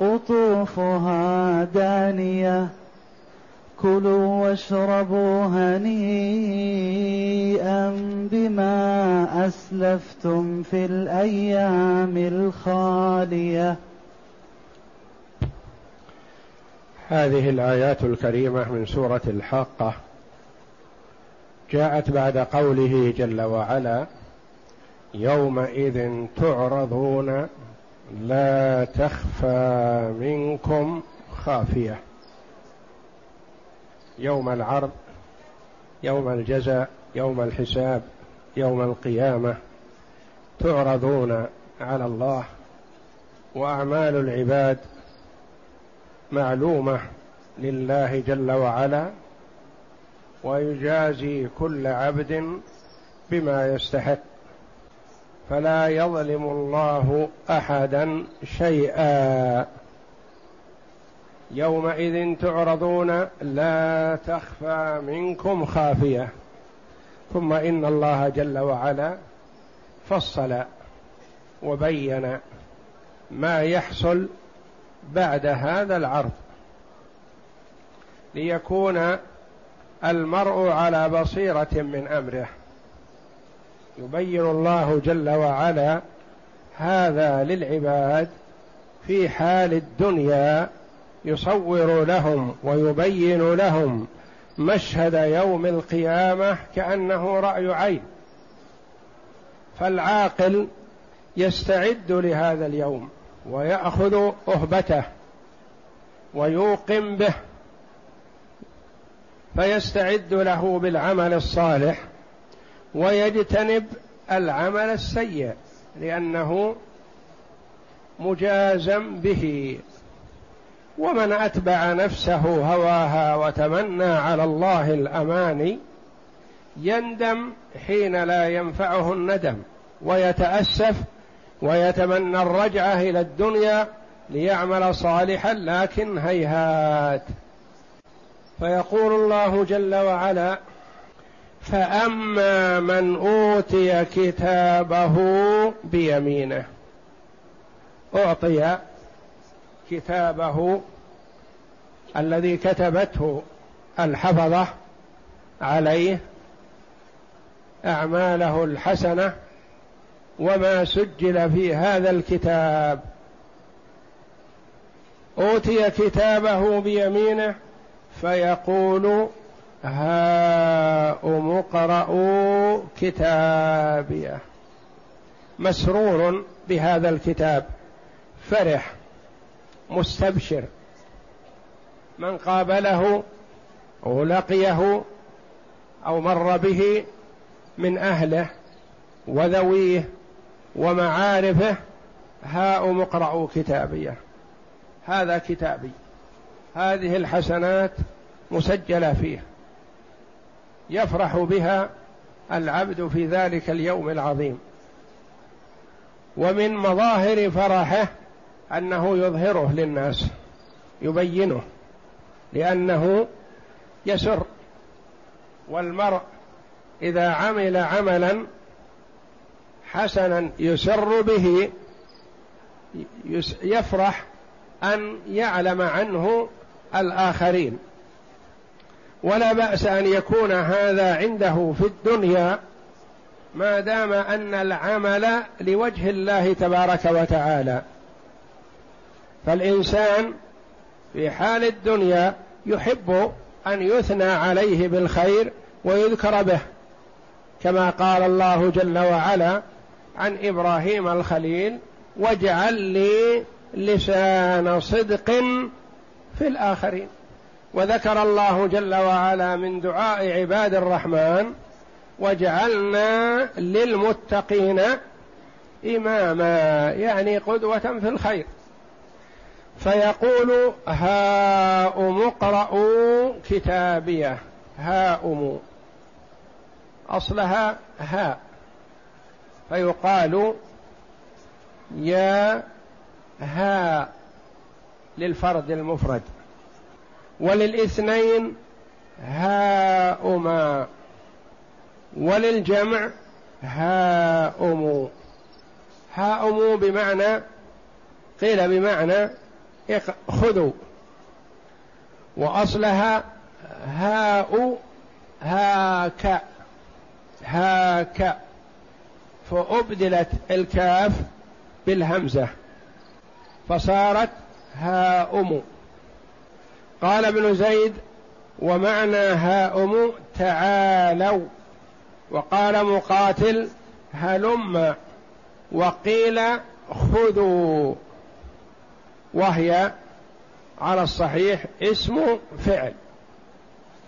قطوفها دانية. كلوا واشربوا هنيئا بما أسلفتم في الأيام الخالية. هذه الآيات الكريمة من سورة الحاقة. جاءت بعد قوله جل وعلا يومئذ تعرضون لا تخفى منكم خافية. يوم العرض يوم الجزاء يوم الحساب يوم القيامة تعرضون على الله وأعمال العباد معلومة لله جل وعلا ويجازي كل عبد بما يستحق. فلا يظلم الله أحدا شيئا. يومئذ تعرضون لا تخفى منكم خافية. ثم إن الله جل وعلا فصل وبين ما يحصل بعد هذا العرض. ليكون المرء على بصيرة من أمره. يبين الله جل وعلا هذا للعباد في حال الدنيا يصور لهم ويبين لهم مشهد يوم القيامة كأنه رأي عين. فالعاقل يستعد لهذا اليوم ويأخذ أهبته ويوقن به فيستعد له بالعمل الصالح ويجتنب العمل السيء لأنه مجازم به. ومن أتبع نفسه هواها وتمنى على الله الأماني يندم حين لا ينفعه الندم ويتأسف ويتمنى الرجعة إلى الدنيا ليعمل صالحا لكن هيهات. فيقول الله جل وعلا فأما من أوتي كتابه بيمينه أعطي كتابه الذي كتبته الحفظة عليه أعماله الحسنة وما سجل في هذا الكتاب. أوتي كتابه بيمينه فيقول هاؤم اقرءوا كتابيه مسرور بهذا الكتاب. فرح. مستبشر. من قابله أو لقيه أو مر به من أهله وذويه ومعارفه هاؤم اقرأوا كتابيه هذا كتابي. هذه الحسنات مسجلة فيه. يفرح بها العبد في ذلك اليوم العظيم. ومن مظاهر فرحه أنه يظهره للناس يبينه لأنه يسر. والمرء إذا عمل عملا حسنا يسر به يفرح أن يعلم عنه الآخرين. ولا بأس أن يكون هذا عنده في الدنيا ما دام أن العمل لوجه الله تبارك وتعالى. فالإنسان في حال الدنيا يحب أن يثنى عليه بالخير ويذكر به كما قال الله جل وعلا عن إبراهيم الخليل واجعل لي لسان صدق في الآخرين. وذكر الله جل وعلا من دعاء عباد الرحمن وجعلنا للمتقين إماما يعني قدوة في الخير. فيقول هاؤم اقرأوا كتابيه هاؤم. أصلها هاء. فيقال يا ها للفرد المفرد. وللاثنين هاؤما. وللجمع هاؤم هاؤم بمعنى قيل بمعنى خذوا. وأصلها هاء هاك هاك. فأبدلت الكاف بالهمزة. فصارت هاؤم قال ابن زيد ومعنى هاؤم تعالوا. وقال مقاتل هلم. وقيل خذوا. وهي على الصحيح اسم فعل.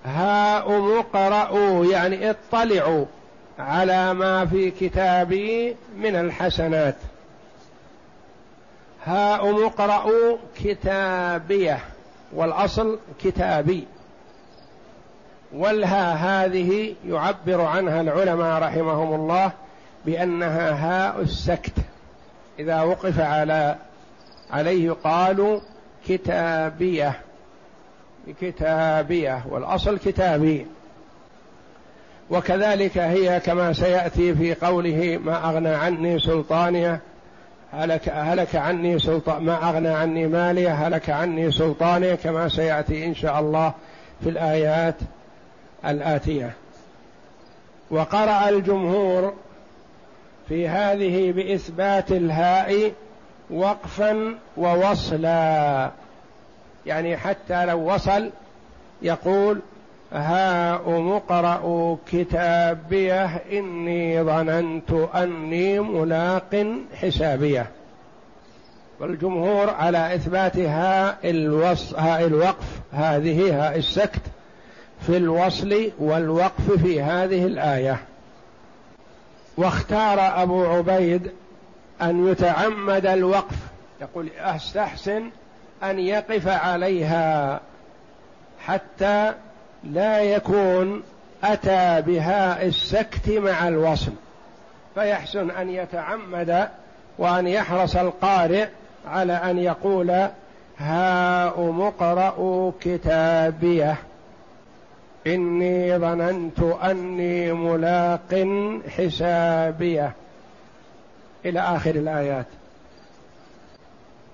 هاؤم اقرأوا يعني اطلعوا على ما في كتابي من الحسنات. هاؤم اقرأوا كتابيه. والأصل كتابي. والها هذه يعبر عنها العلماء رحمهم الله بأنها هاء السكت. إذا وقف على عليه قالوا كتابية. كتابية. والأصل كتابي. وكذلك هي كما سيأتي في قوله ما أغنى عني سلطانية. هلك هلك عني سلطان ما أغنى عني مالية هلك عني سلطانية كما سيأتي إن شاء الله في الآيات الآتية. وقرأ الجمهور في هذه بإثبات الهاء وقفا ووصلا. يعني حتى لو وصل يقول هاؤم اقرأوا كتابيه إني ظننت أني ملاق حسابيه. والجمهور على إثبات هاء الوص هاء الوقف هذه هاء السكت في الوصل والوقف في هذه الآية. واختار أبو عبيد أن يتعمد الوقف يقول أستحسن أن يقف عليها حتى لا يكون أتى بهاء السكت مع الوصل فيحسن أن يتعمد وأن يحرص القارئ على أن يقول هاء مقرأ كتابيه. إني ظننت أني ملاق حسابيه. إلى آخر الآيات.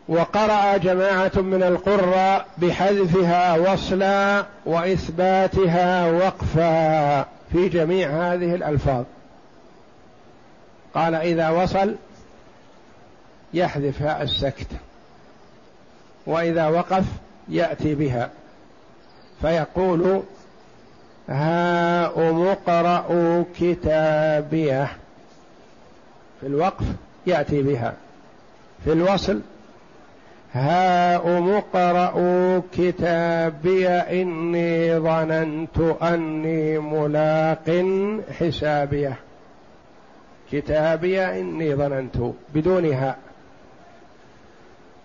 وقرأ جماعة من القراء بحذفها وصلا وإثباتها وقفا في جميع هذه الألفاظ. قال إذا وصل يحذف هاء السكت وإذا وقف يأتي بها. فيقول هاؤم اقرأوا كتابيه. في الوقف يأتي بها. في الوصل هاؤم اقرأوا كتابي إني ظننت أني ملاق حسابية. كتابي إني ظننت بدون هاء.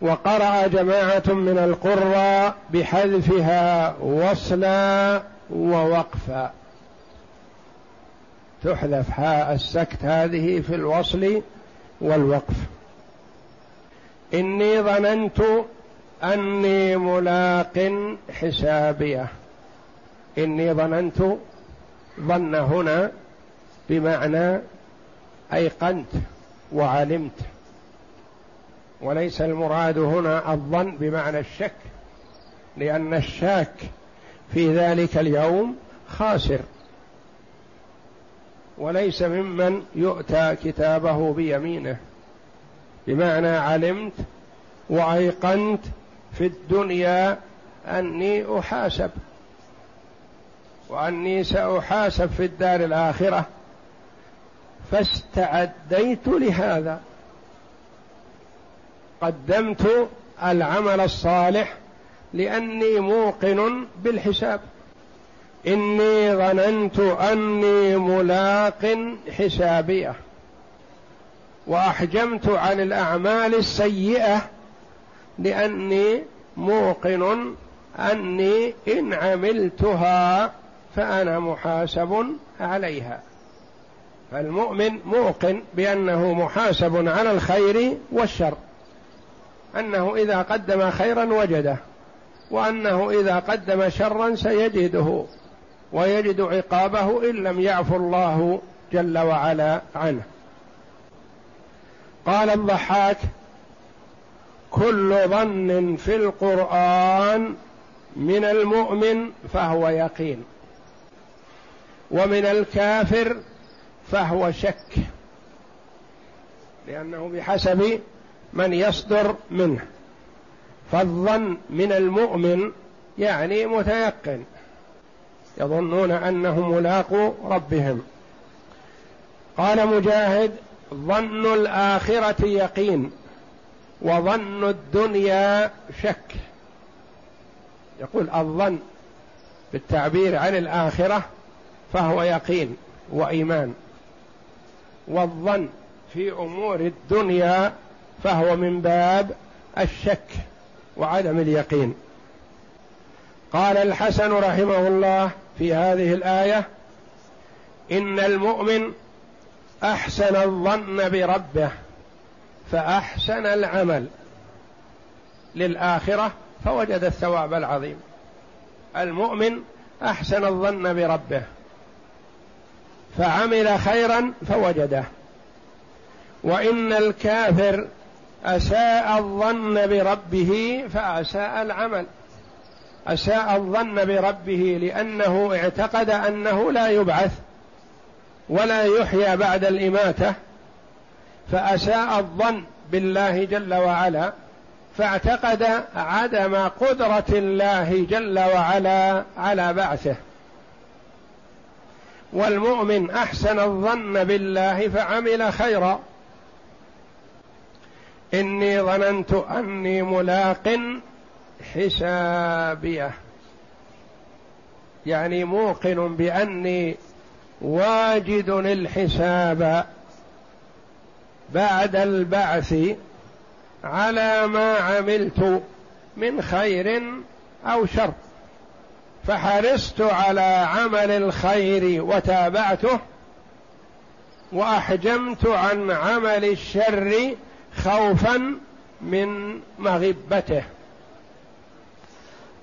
وقرأ جماعة من القراء بحذفها وصلا ووقفا. تحذف هاء السكت هذه في الوصل والوقف. إني ظننت أني ملاق حسابيه. إني ظننت ظن هنا بمعنى أيقنت وعلمت. وليس المراد هنا الظن بمعنى الشك لأن الشاك في ذلك اليوم خاسر. وليس ممن يؤتى كتابه بيمينه. بمعنى علمت وأيقنت في الدنيا أني أحاسب وأني سأحاسب في الدار الآخرة فاستعديت لهذا. قدمت العمل الصالح لأني موقن بالحساب. إني ظننت أني ملاق حسابية. وأحجمت عن الأعمال السيئة لأني موقن أني إن عملتها فأنا محاسب عليها. فالمؤمن موقن بأنه محاسب على الخير والشر أنه إذا قدم خيرا وجده وأنه إذا قدم شرا سيجده ويجد عقابه إن لم يعفو الله جل وعلا عنه. قال الضحاك كل ظن في القرآن من المؤمن فهو يقين ومن الكافر فهو شك لأنه بحسب من يصدر منه فالظن من المؤمن يعني متيقن يظنون أنهم ملاقو ربهم. قال مجاهد ظن الآخرة يقين وظن الدنيا شك. يقول الظن بالتعبير عن الآخرة فهو يقين وإيمان. والظن في أمور الدنيا فهو من باب الشك وعدم اليقين. قال الحسن رحمه الله في هذه الآية إن المؤمن أحسن الظن بربه فأحسن العمل للآخرة فوجد الثواب العظيم. المؤمن أحسن الظن بربه فعمل خيرا فوجده. وإن الكافر أساء الظن بربه فأساء العمل. أساء الظن بربه لأنه اعتقد أنه لا يبعث. ولا يحيى بعد الإماتة فأساء الظن بالله جل وعلا فاعتقد عدم قدرة الله جل وعلا على بعثه. والمؤمن أحسن الظن بالله فعمل خيرا. إني ظننت أني ملاق حسابيه. يعني موقن بأني واجد الحساب بعد البعث على ما عملت من خير أو شر. فحرصت على عمل الخير وتابعته وأحجمت عن عمل الشر خوفا من مغبته.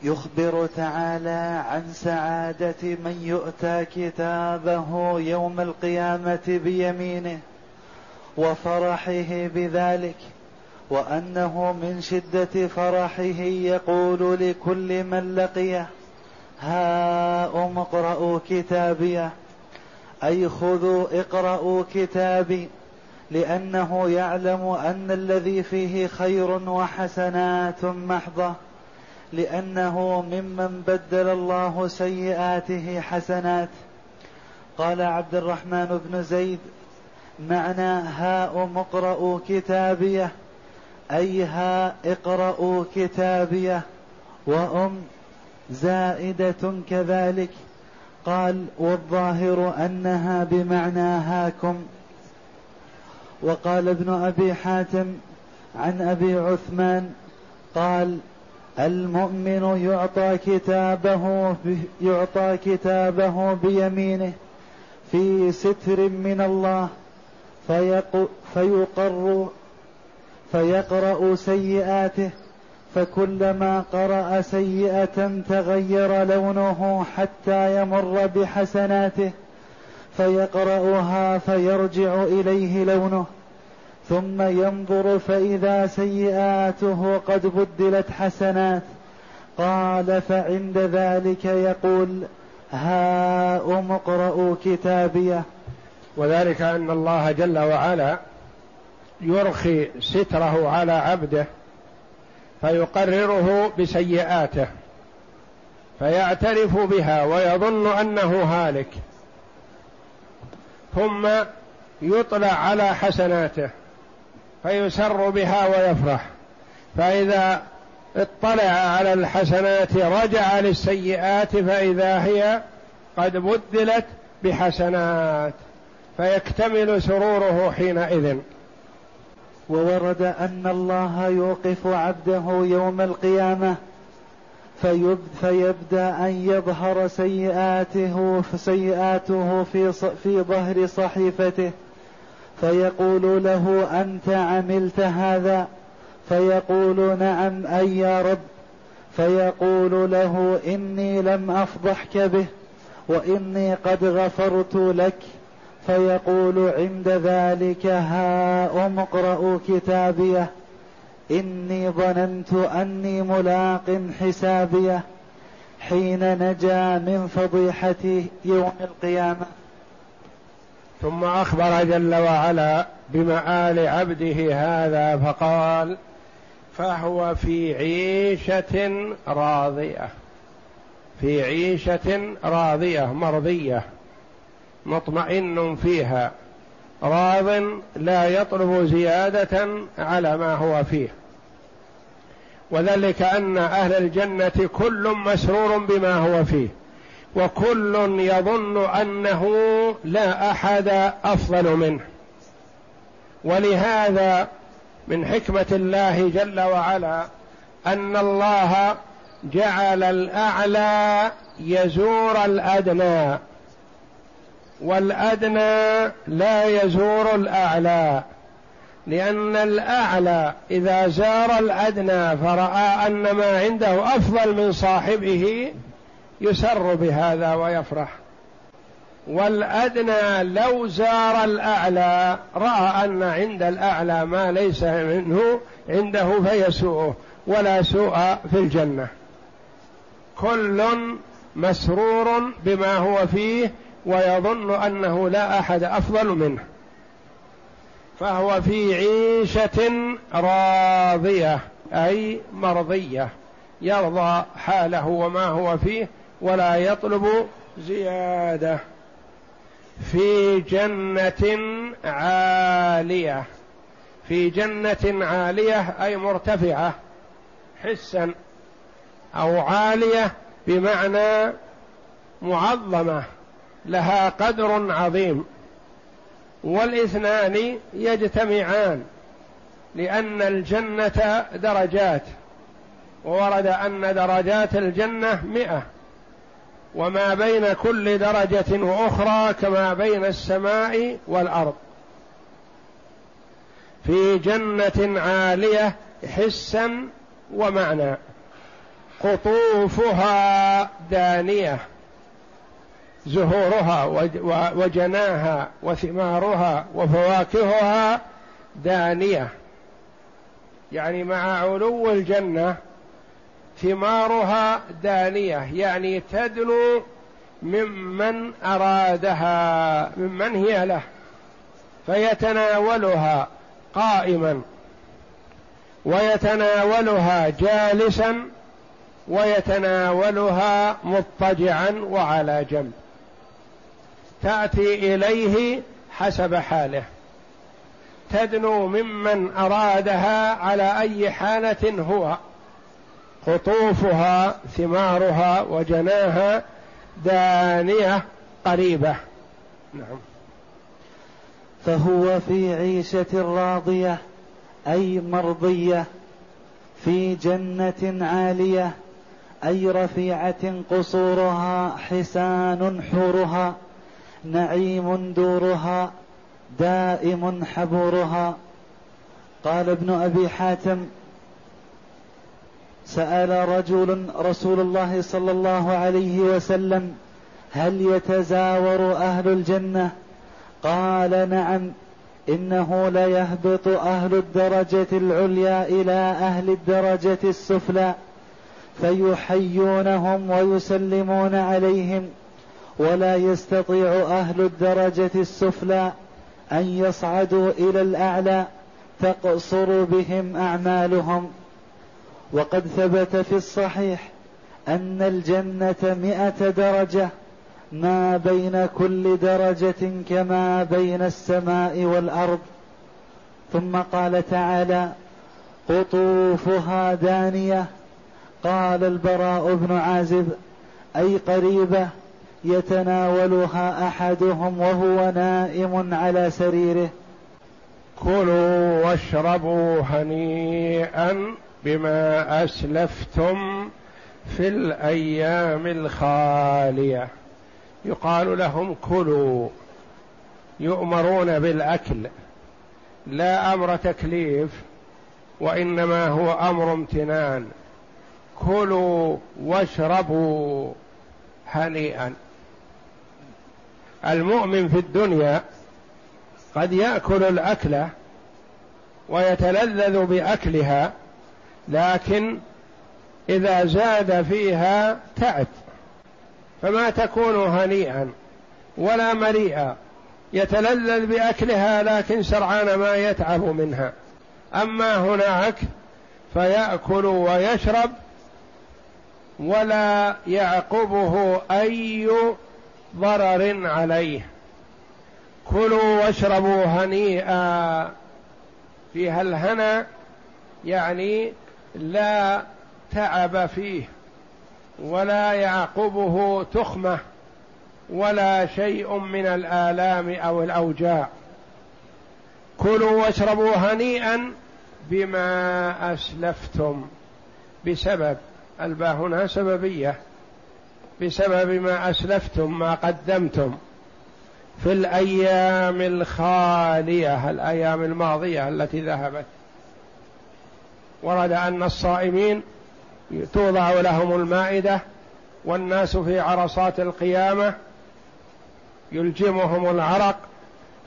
يخبر تعالى عن سعادة من يؤتى كتابه يوم القيامة بيمينه وفرحه بذلك وأنه من شدة فرحه يقول لكل من لقيه هاؤم اقرأوا كتابيه أي خذوا اقرأوا كتابي لأنه يعلم أن الذي فيه خير وحسنات محضة. لأنه ممن بدل الله سيئاته حسنات. قال عبد الرحمن بن زيد معنى هاء اقرأوا كتابية أي ها اقرأوا كتابية وأم زائدة كذلك. قال والظاهر أنها بمعنى هاكم. وقال ابن أبي حاتم عن أبي عثمان قال المؤمن يعطى كتابه يعطى كتابه بيمينه في ستر من الله فيقر فيقرأ سيئاته فكلما قرأ سيئة تغير لونه حتى يمر بحسناته فيقرأها فيرجع إليه لونه. ثم ينظر فإذا سيئاته قد بدلت حسنات. قال فعند ذلك يقول هاؤم اقرأوا كتابيه وذلك أن الله جل وعلا يرخي ستره على عبده فيقرره بسيئاته فيعترف بها ويظن أنه هالك ثم يطلع على حسناته. فيسر بها ويفرح. فإذا اطلع على الحسنات رجع للسيئات فإذا هي قد بدلت بحسنات. فيكتمل سروره حينئذ. وورد أن الله يوقف عبده يوم القيامة فيبدأ أن يظهر سيئاته سيئاته في في ظهر صحيفته. فيقول له أنت عملت هذا؟ فيقول نعم أي يا رب. فيقول له إني لم أفضحك به وإني قد غفرت لك. فيقول عند ذلك هاؤم اقرأوا كتابيه. إني ظننت أني ملاق حسابيه. حين نجا من فضيحة يوم القيامة. ثم أخبر جل وعلا بمآل عبده هذا فقال فهو في عيشة راضية في عيشة راضية مرضية مطمئن فيها راض لا يطلب زيادة على ما هو فيه. وذلك أن أهل الجنة كل مسرور بما هو فيه. وكل يظن أنه لا أحد أفضل منه. ولهذا من حكمة الله جل وعلا أن الله جعل الأعلى يزور الأدنى والأدنى لا يزور الأعلى لأن الأعلى إذا زار الأدنى فرأى أن ما عنده أفضل من صاحبه يسر بهذا ويفرح. والأدنى لو زار الأعلى رأى أن عند الأعلى ما ليس منه عنده فيسوءه ولا سوء في الجنة. كل مسرور بما هو فيه ويظن أنه لا أحد أفضل منه. فهو في عيشة راضية أي مرضية يرضى حاله وما هو فيه ولا يطلب زيادة في جنة عالية. في جنة عالية أي مرتفعة حسا أو عالية بمعنى معظمة لها قدر عظيم. والإثنان يجتمعان لأن الجنة درجات وورد أن درجات الجنة مئة. وما بين كل درجة وأخرى كما بين السماء والأرض. في جنة عالية حسا ومعنى. قطوفها دانية. زهورها وجناها وثمارها وفواكهها دانية. يعني مع علو الجنة ثمارها دانية يعني تدنو ممن أرادها ممن هي له فيتناولها قائما ويتناولها جالسا ويتناولها مضطجعا وعلى جنب. تأتي إليه حسب حاله. تدنو ممن أرادها على أي حالة هو. قطوفها ثمارها وجناها دانية قريبة. نعم. فهو في عيشة راضية أي مرضية في جنة عالية أي رفيعة قصورها حسان حورها نعيم دورها دائم حبورها. قال ابن أبي حاتم سأل رجل رسول الله صلى الله عليه وسلم هل يتزاور أهل الجنة؟ قال نعم إنه ليهبط أهل الدرجة العليا إلى أهل الدرجة السفلى فيحيونهم ويسلمون عليهم ولا يستطيع أهل الدرجة السفلى أن يصعدوا إلى الأعلى تقصر بهم أعمالهم. وقد ثبت في الصحيح أن الجنة مئة درجة ما بين كل درجة كما بين السماء والأرض. ثم قال تعالى قطوفها دانية. قال البراء بن عازب أي قريبة يتناولها أحدهم وهو نائم على سريره. كلوا واشربوا هنيئا. بما أسلفتم في الأيام الخالية. يقال لهم كلوا يؤمرون بالأكل. لا أمر تكليف وإنما هو أمر امتنان. كلوا واشربوا هنيئا. المؤمن في الدنيا قد يأكل الاكله ويتلذذ بأكلها لكن إذا زاد فيها تعب فما تكون هنيئا ولا مريئا. يتلذذ بأكلها لكن سرعان ما يتعب منها. أما هناك فيأكل ويشرب ولا يعقبه أي ضرر عليه. كلوا واشربوا هنيئا. فيها الهنا يعني لا تعب فيه ولا يعقبه تخمة ولا شيء من الآلام أو الأوجاع. كلوا واشربوا هنيئا بما أسلفتم. بسبب الباء هنا سببية. بسبب ما أسلفتم ما قدمتم. في الأيام الخالية الأيام الماضية التي ذهبت. ورد أن الصائمين توضع لهم المائدة والناس في عرصات القيامة يلجمهم العرق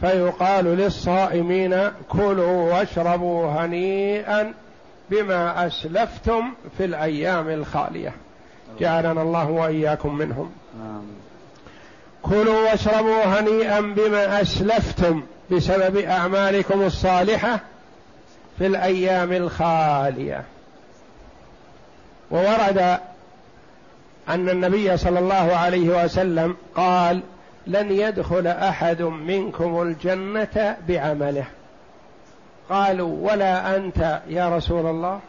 فيقال للصائمين كلوا واشربوا هنيئا بما أسلفتم في الأيام الخالية. جعلنا الله وإياكم منهم. كلوا واشربوا هنيئا بما أسلفتم بسبب أعمالكم الصالحة في الأيام الخالية. وورد أن النبي صلى الله عليه وسلم قال لن يدخل أحد منكم الجنة بعمله. قالوا ولا أنت يا رسول الله؟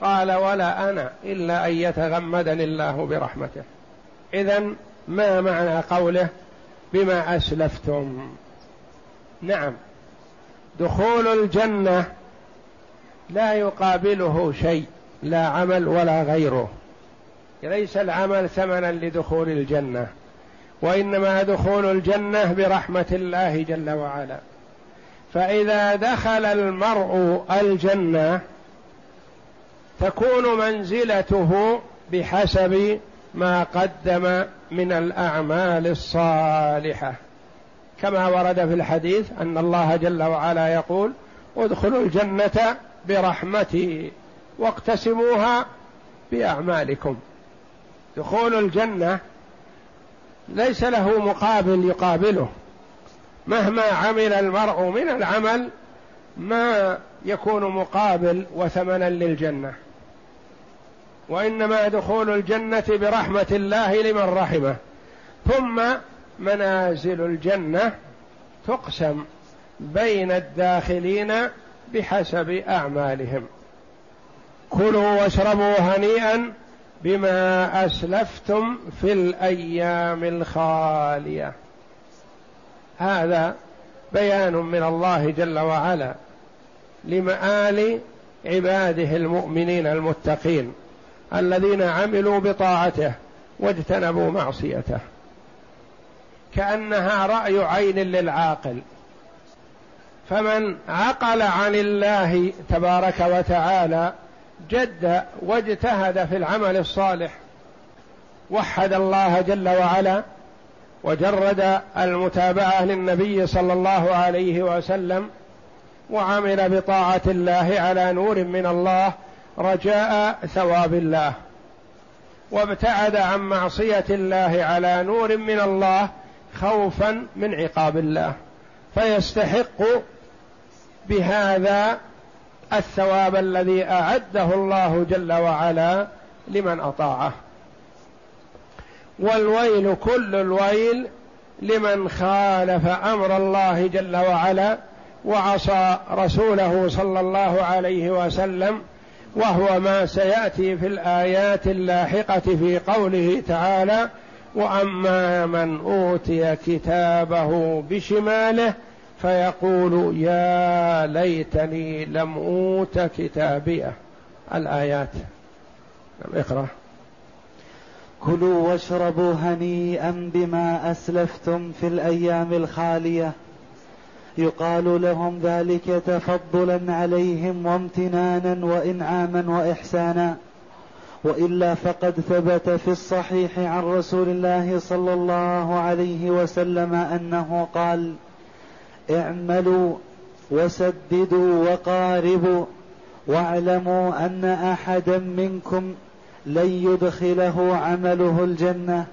قال ولا أنا إلا أن يتغمدني الله برحمته. اذا ما معنى قوله بما أسلفتم؟ نعم. دخول الجنة لا يقابله شيء لا عمل ولا غيره. ليس العمل ثمنا لدخول الجنة وإنما دخول الجنة برحمة الله جل وعلا. فإذا دخل المرء الجنة تكون منزلته بحسب ما قدم من الأعمال الصالحة. كما ورد في الحديث أن الله جل وعلا يقول ادخلوا الجنة برحمتي واقتسموها بأعمالكم. دخول الجنة ليس له مقابل يقابله. مهما عمل المرء من العمل ما يكون مقابل وثمنا للجنة. وإنما دخول الجنة برحمة الله لمن رحمه. ثم منازل الجنة تقسم بين الداخلين بحسب أعمالهم. كلوا واشربوا هنيئا بما أسلفتم في الأيام الخالية. هذا بيان من الله جل وعلا لمآل عباده المؤمنين المتقين الذين عملوا بطاعته واجتنبوا معصيته. كأنها رأي عين للعاقل. فمن عقل عن الله تبارك وتعالى جد واجتهد في العمل الصالح وحد الله جل وعلا وجرد المتابعة للنبي صلى الله عليه وسلم وعمل بطاعة الله على نور من الله رجاء ثواب الله. وابتعد عن معصية الله على نور من الله خوفا من عقاب الله. فيستحق بهذا الثواب الذي أعده الله جل وعلا لمن أطاعه. والويل كل الويل لمن خالف أمر الله جل وعلا وعصى رسوله صلى الله عليه وسلم وهو ما سيأتي في الآيات اللاحقة في قوله تعالى وأما من أوتي كتابه بشماله فيقول يا ليتني لم أوت كتابيه الآيات. نعم، اقرأ. كلوا واشربوا هنيئا بما أسلفتم في الأيام الخالية. يقال لهم ذلك تفضلا عليهم وامتنانا وانعاما واحسانا. وإلا فقد ثبت في الصحيح عن رسول الله صلى الله عليه وسلم أنه قال اعملوا وسددوا وقاربوا واعلموا أن أحدا منكم لن يدخله عمله الجنة.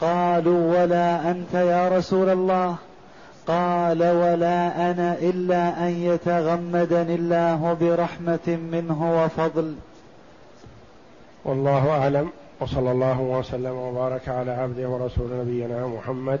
قالوا ولا أنت يا رسول الله. قال ولا أنا إلا أن يتغمدني الله برحمة منه وفضل. والله أعلم. وصلى الله وسلم وبارك على عبده ورسول نبينا محمد